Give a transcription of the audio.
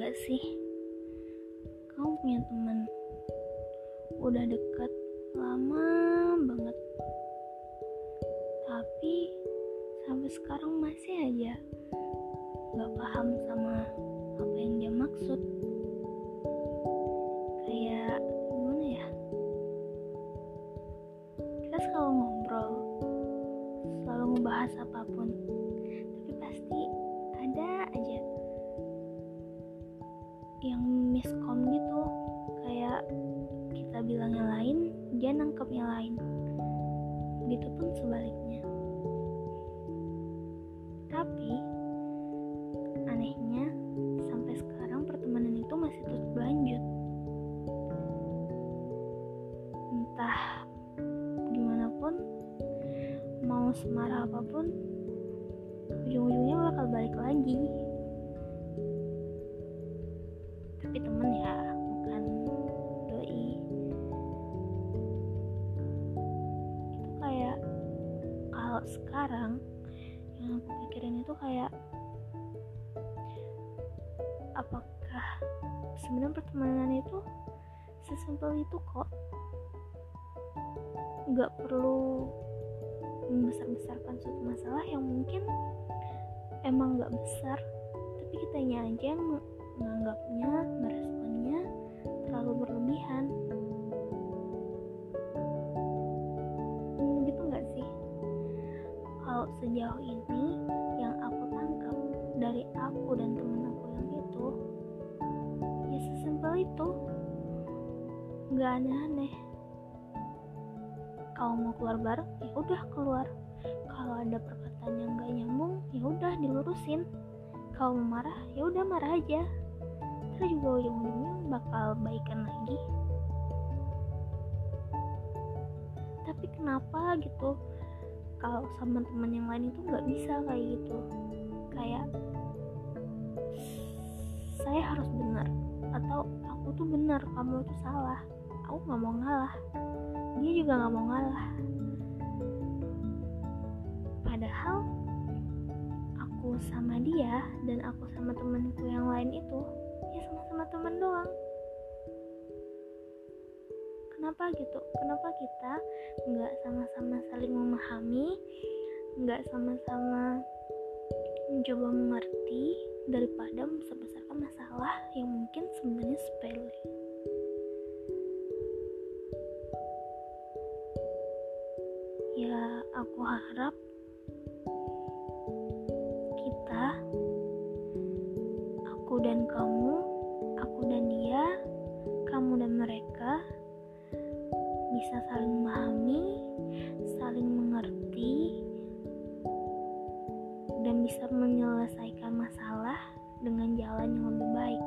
gak sih? Kamu punya temen udah deket lama banget, tapi sampai sekarang masih aja gak paham sama apa yang dia maksud. Kayak gimana ya? Kita selalu ngobrol, selalu ngebahas apa pun, tapi pasti yang miskom gitu. Kayak kita bilangnya lain dia nangkepnya lain. Begitupun sebaliknya. Tapi anehnya sampai sekarang pertemanan itu masih terus berlanjut. Entah gimana pun mau semarah apa pun sekarang yang aku pikirin itu kayak apakah sebenarnya pertemanan itu sesimpel itu kok? Nggak perlu membesar-besarkan suatu masalah yang mungkin emang nggak besar tapi kitanya aja yang menganggapnya meresponnya terlalu berlebihan sejauh ini yang aku tangkap dari aku dan temen aku yang itu ya sesimpel itu. Nggak aneh-aneh. Kalau mau keluar bareng ya udah keluar. Kalau ada perkataan yang nggak nyambung ya udah dilurusin. Kalau mau marah ya udah marah aja. Terus juga ujung-ujungnya bakal baikan lagi. Tapi kenapa gitu kalau sama teman yang lain itu nggak bisa kayak gitu. Kayak saya harus benar atau aku tuh benar kamu tuh salah. Aku nggak mau ngalah. Dia juga nggak mau ngalah. Padahal aku sama dia dan aku sama temanku yang lain itu ya sama-sama teman doang kenapa gitu? Kenapa kita nggak sama-sama saling memahami nggak sama-sama mencoba mengerti daripada membesar-besarkan masalah yang mungkin sebenarnya sepele? Ya aku harap bisa saling memahami saling mengerti dan bisa menyelesaikan masalah dengan jalan yang lebih baik